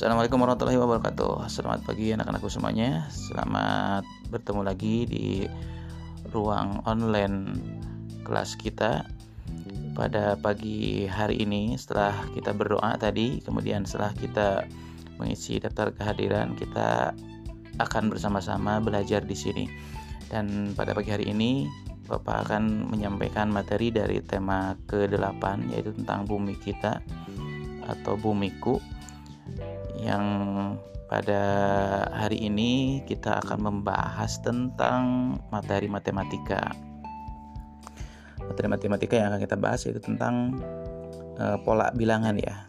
Assalamualaikum warahmatullahi wabarakatuh. Selamat pagi anak-anakku semuanya. Selamat bertemu lagi di ruang online kelas kita. Pada pagi hari ini setelah kita berdoa tadi Kemudian setelah kita mengisi daftar kehadiran Kita akan bersama-sama belajar di sini. Dan pada pagi hari ini Bapak akan menyampaikan materi dari tema ke-8 yaitu tentang bumi kita atau bumiku yang pada hari ini kita akan membahas tentang materi matematika. Materi matematika yang akan kita bahas yaitu tentang uh, pola bilangan ya.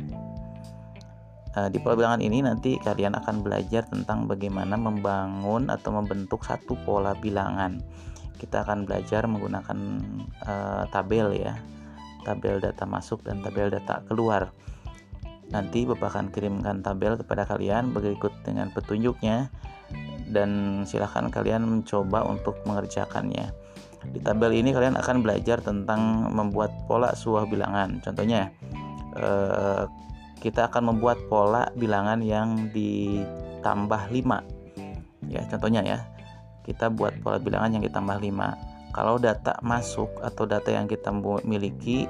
Uh, di pola bilangan ini nanti kalian akan belajar tentang bagaimana membangun atau membentuk satu pola bilangan. Kita akan belajar menggunakan uh, tabel ya, tabel data masuk dan tabel data keluar Nanti Bapak akan kirimkan tabel kepada kalian berikut dengan petunjuknya dan silahkan kalian mencoba untuk mengerjakannya. Di tabel ini kalian akan belajar tentang membuat pola sebuah bilangan. Contohnya, eh, kita akan membuat pola bilangan yang ditambah 5. Ya, contohnya ya. Kita buat pola bilangan yang ditambah 5. Kalau data masuk atau data yang kita miliki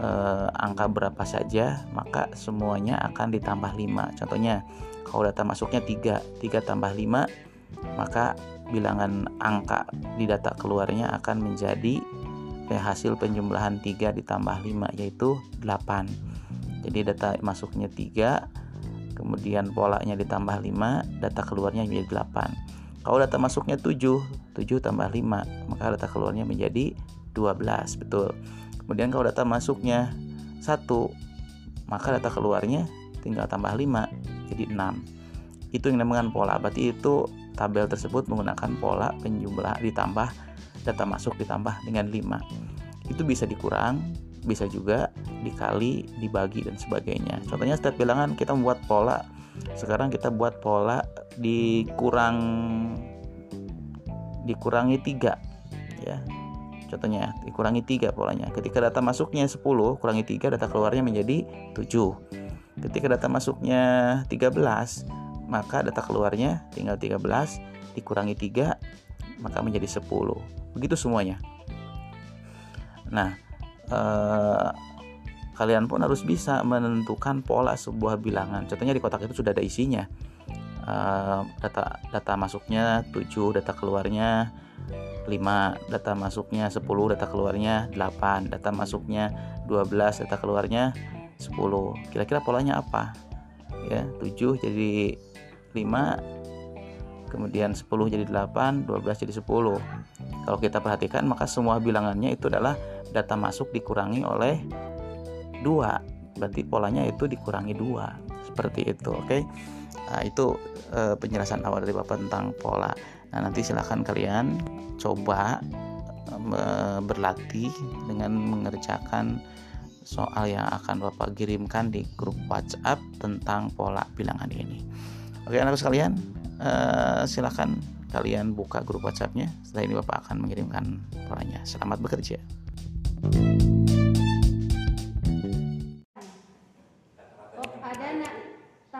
eh, angka berapa saja maka semuanya akan ditambah 5 contohnya kalau data masuknya 3 3 tambah 5 maka bilangan angka di data keluarnya akan menjadi hasil penjumlahan 3 ditambah 5 yaitu 8 jadi data masuknya 3 kemudian polanya ditambah 5 data keluarnya menjadi 8 kalau data masuknya 7 7 tambah 5 maka data keluarnya menjadi 12 betul kemudian kalau data masuknya satu maka data keluarnya tinggal tambah 5 jadi 6 itu yang dinamakan pola. Berarti itu tabel tersebut menggunakan pola penjumlah ditambah data masuk ditambah dengan 5 itu bisa dikurang bisa juga dikali dibagi dan sebagainya. Contohnya setiap bilangan kita membuat pola. Sekarang kita buat pola dikurang dikurangi tiga ya Contohnya dikurangi 3 polanya. Ketika data masuknya 10 kurangi 3 data keluarnya menjadi 7. Ketika data masuknya 13 maka data keluarnya tinggal 13 dikurangi 3 maka menjadi 10. Begitu semuanya. Nah, eh, kalian pun harus bisa menentukan pola sebuah bilangan. Contohnya di kotak itu sudah ada isinya. Data data masuknya 7, data keluarnya 5 data masuknya 10 data keluarnya 8 data masuknya 12 data keluarnya 10 kira-kira polanya apa? Ya 7 jadi 5 kemudian 10 jadi 8 12 jadi 10 kalau kita perhatikan maka semua bilangannya itu adalah data masuk dikurangi oleh 2 berarti polanya itu dikurangi 2 seperti itu oke? okay? Nah, itu e, penjelasan awal dari Bapak tentang pola Nah, nanti silahkan kalian coba berlatih dengan mengerjakan soal yang akan Bapak kirimkan di grup WhatsApp tentang pola bilangan ini. Oke, anak sekalian, uh, silahkan kalian buka grup WhatsAppnya. Setelah ini Bapak akan mengirimkan polanya. Selamat bekerja. thank